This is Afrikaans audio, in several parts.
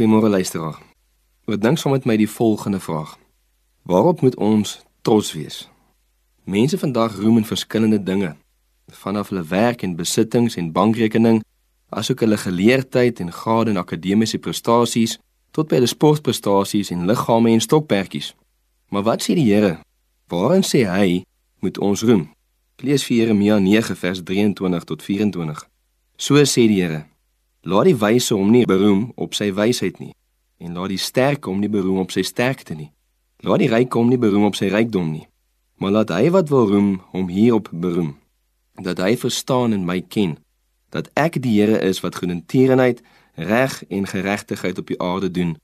Goeiemôre luisteraar. Wat dink saam met my die volgende vraag? Waarop moet ons trots wees? Mense vandag roem in verskillende dinge, vanaf hulle werk en besittings en bankrekening, asook hulle geleerdheid en grade in akademiese prestasies, tot by hulle sportprestasies en liggame en stokperdjies. Maar wat sê die Here? Waarin sê hy moet ons roem? Lees vir Jeremia 9 vers 23 tot 24. So sê die Here: Laat die wyse hom nie beroem op sy wysheid nie, en laat die sterke hom nie beroem op sy sterkte nie. Laat die ryk hom nie beroem op sy rykdom nie, maar laat hy wat wil roem hom hierop beroem, dat hy verstaan en my ken, dat ek die Here is wat goedertierenheid, reg en geregtigheid op die aarde doen,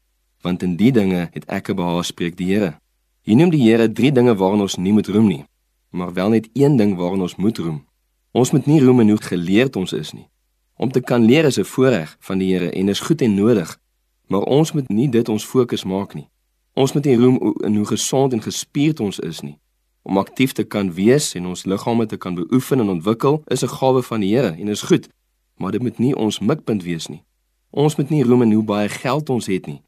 want in die dinge het ek behaag spreek die Here. Hier noem die Here drie dinge waaraan ons nie moet roem nie, maar wel net een ding waaraan ons moet roem. Ons moet nie roem en hoe geleerd ons is nie. Om te kan leer is 'n voorreg van die Here en is goed en nodig, maar ons moet nie dit ons fokus maak nie. Ons moet nie roem in hoe gesond en gespierd ons is nie. Om aktief te kan wees en ons liggame te kan beoefen en ontwikkel is 'n gawe van die Here en is goed, maar dit moet nie ons mikpunt wees nie. Ons moet nie roem in hoe baie geld ons het nie.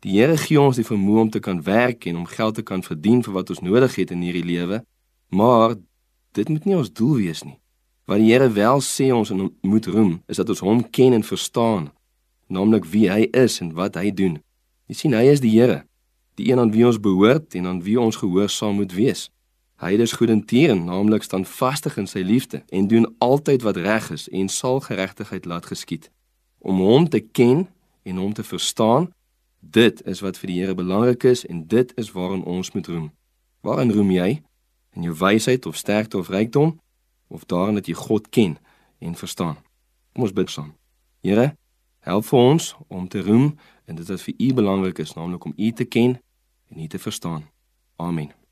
Die Here gee ons die vermoë om te kan werk en om geld te kan verdien vir wat ons nodig het in hierdie lewe, maar dit moet nie ons doel wees nie. Wat die Here wel sê ons moet roem, is dat ons hom ken en verstaan, naamlik wie hy is en wat hy doen. Jy sien, hy is die Here, die een aan wie ons behoort en aan wie ons gehoorsaam moet wees. Hy is goedertieren, naamlik standvastig in sy liefde en doen altyd wat reg is en sal geregtigheid laat geskied. Om hom te ken en hom te verstaan, dit is wat vir die Here belangrik is en dit is waarin ons moet roem. Waarin roem jy? In jou wysheid of sterkte of rykdom? Of daarin dat jy God ken en verstaan. Kom ons bid saam. Here, help vir ons om te roem en dit wat vir U belangrik is, naamlik om U te ken en U te verstaan. Amen.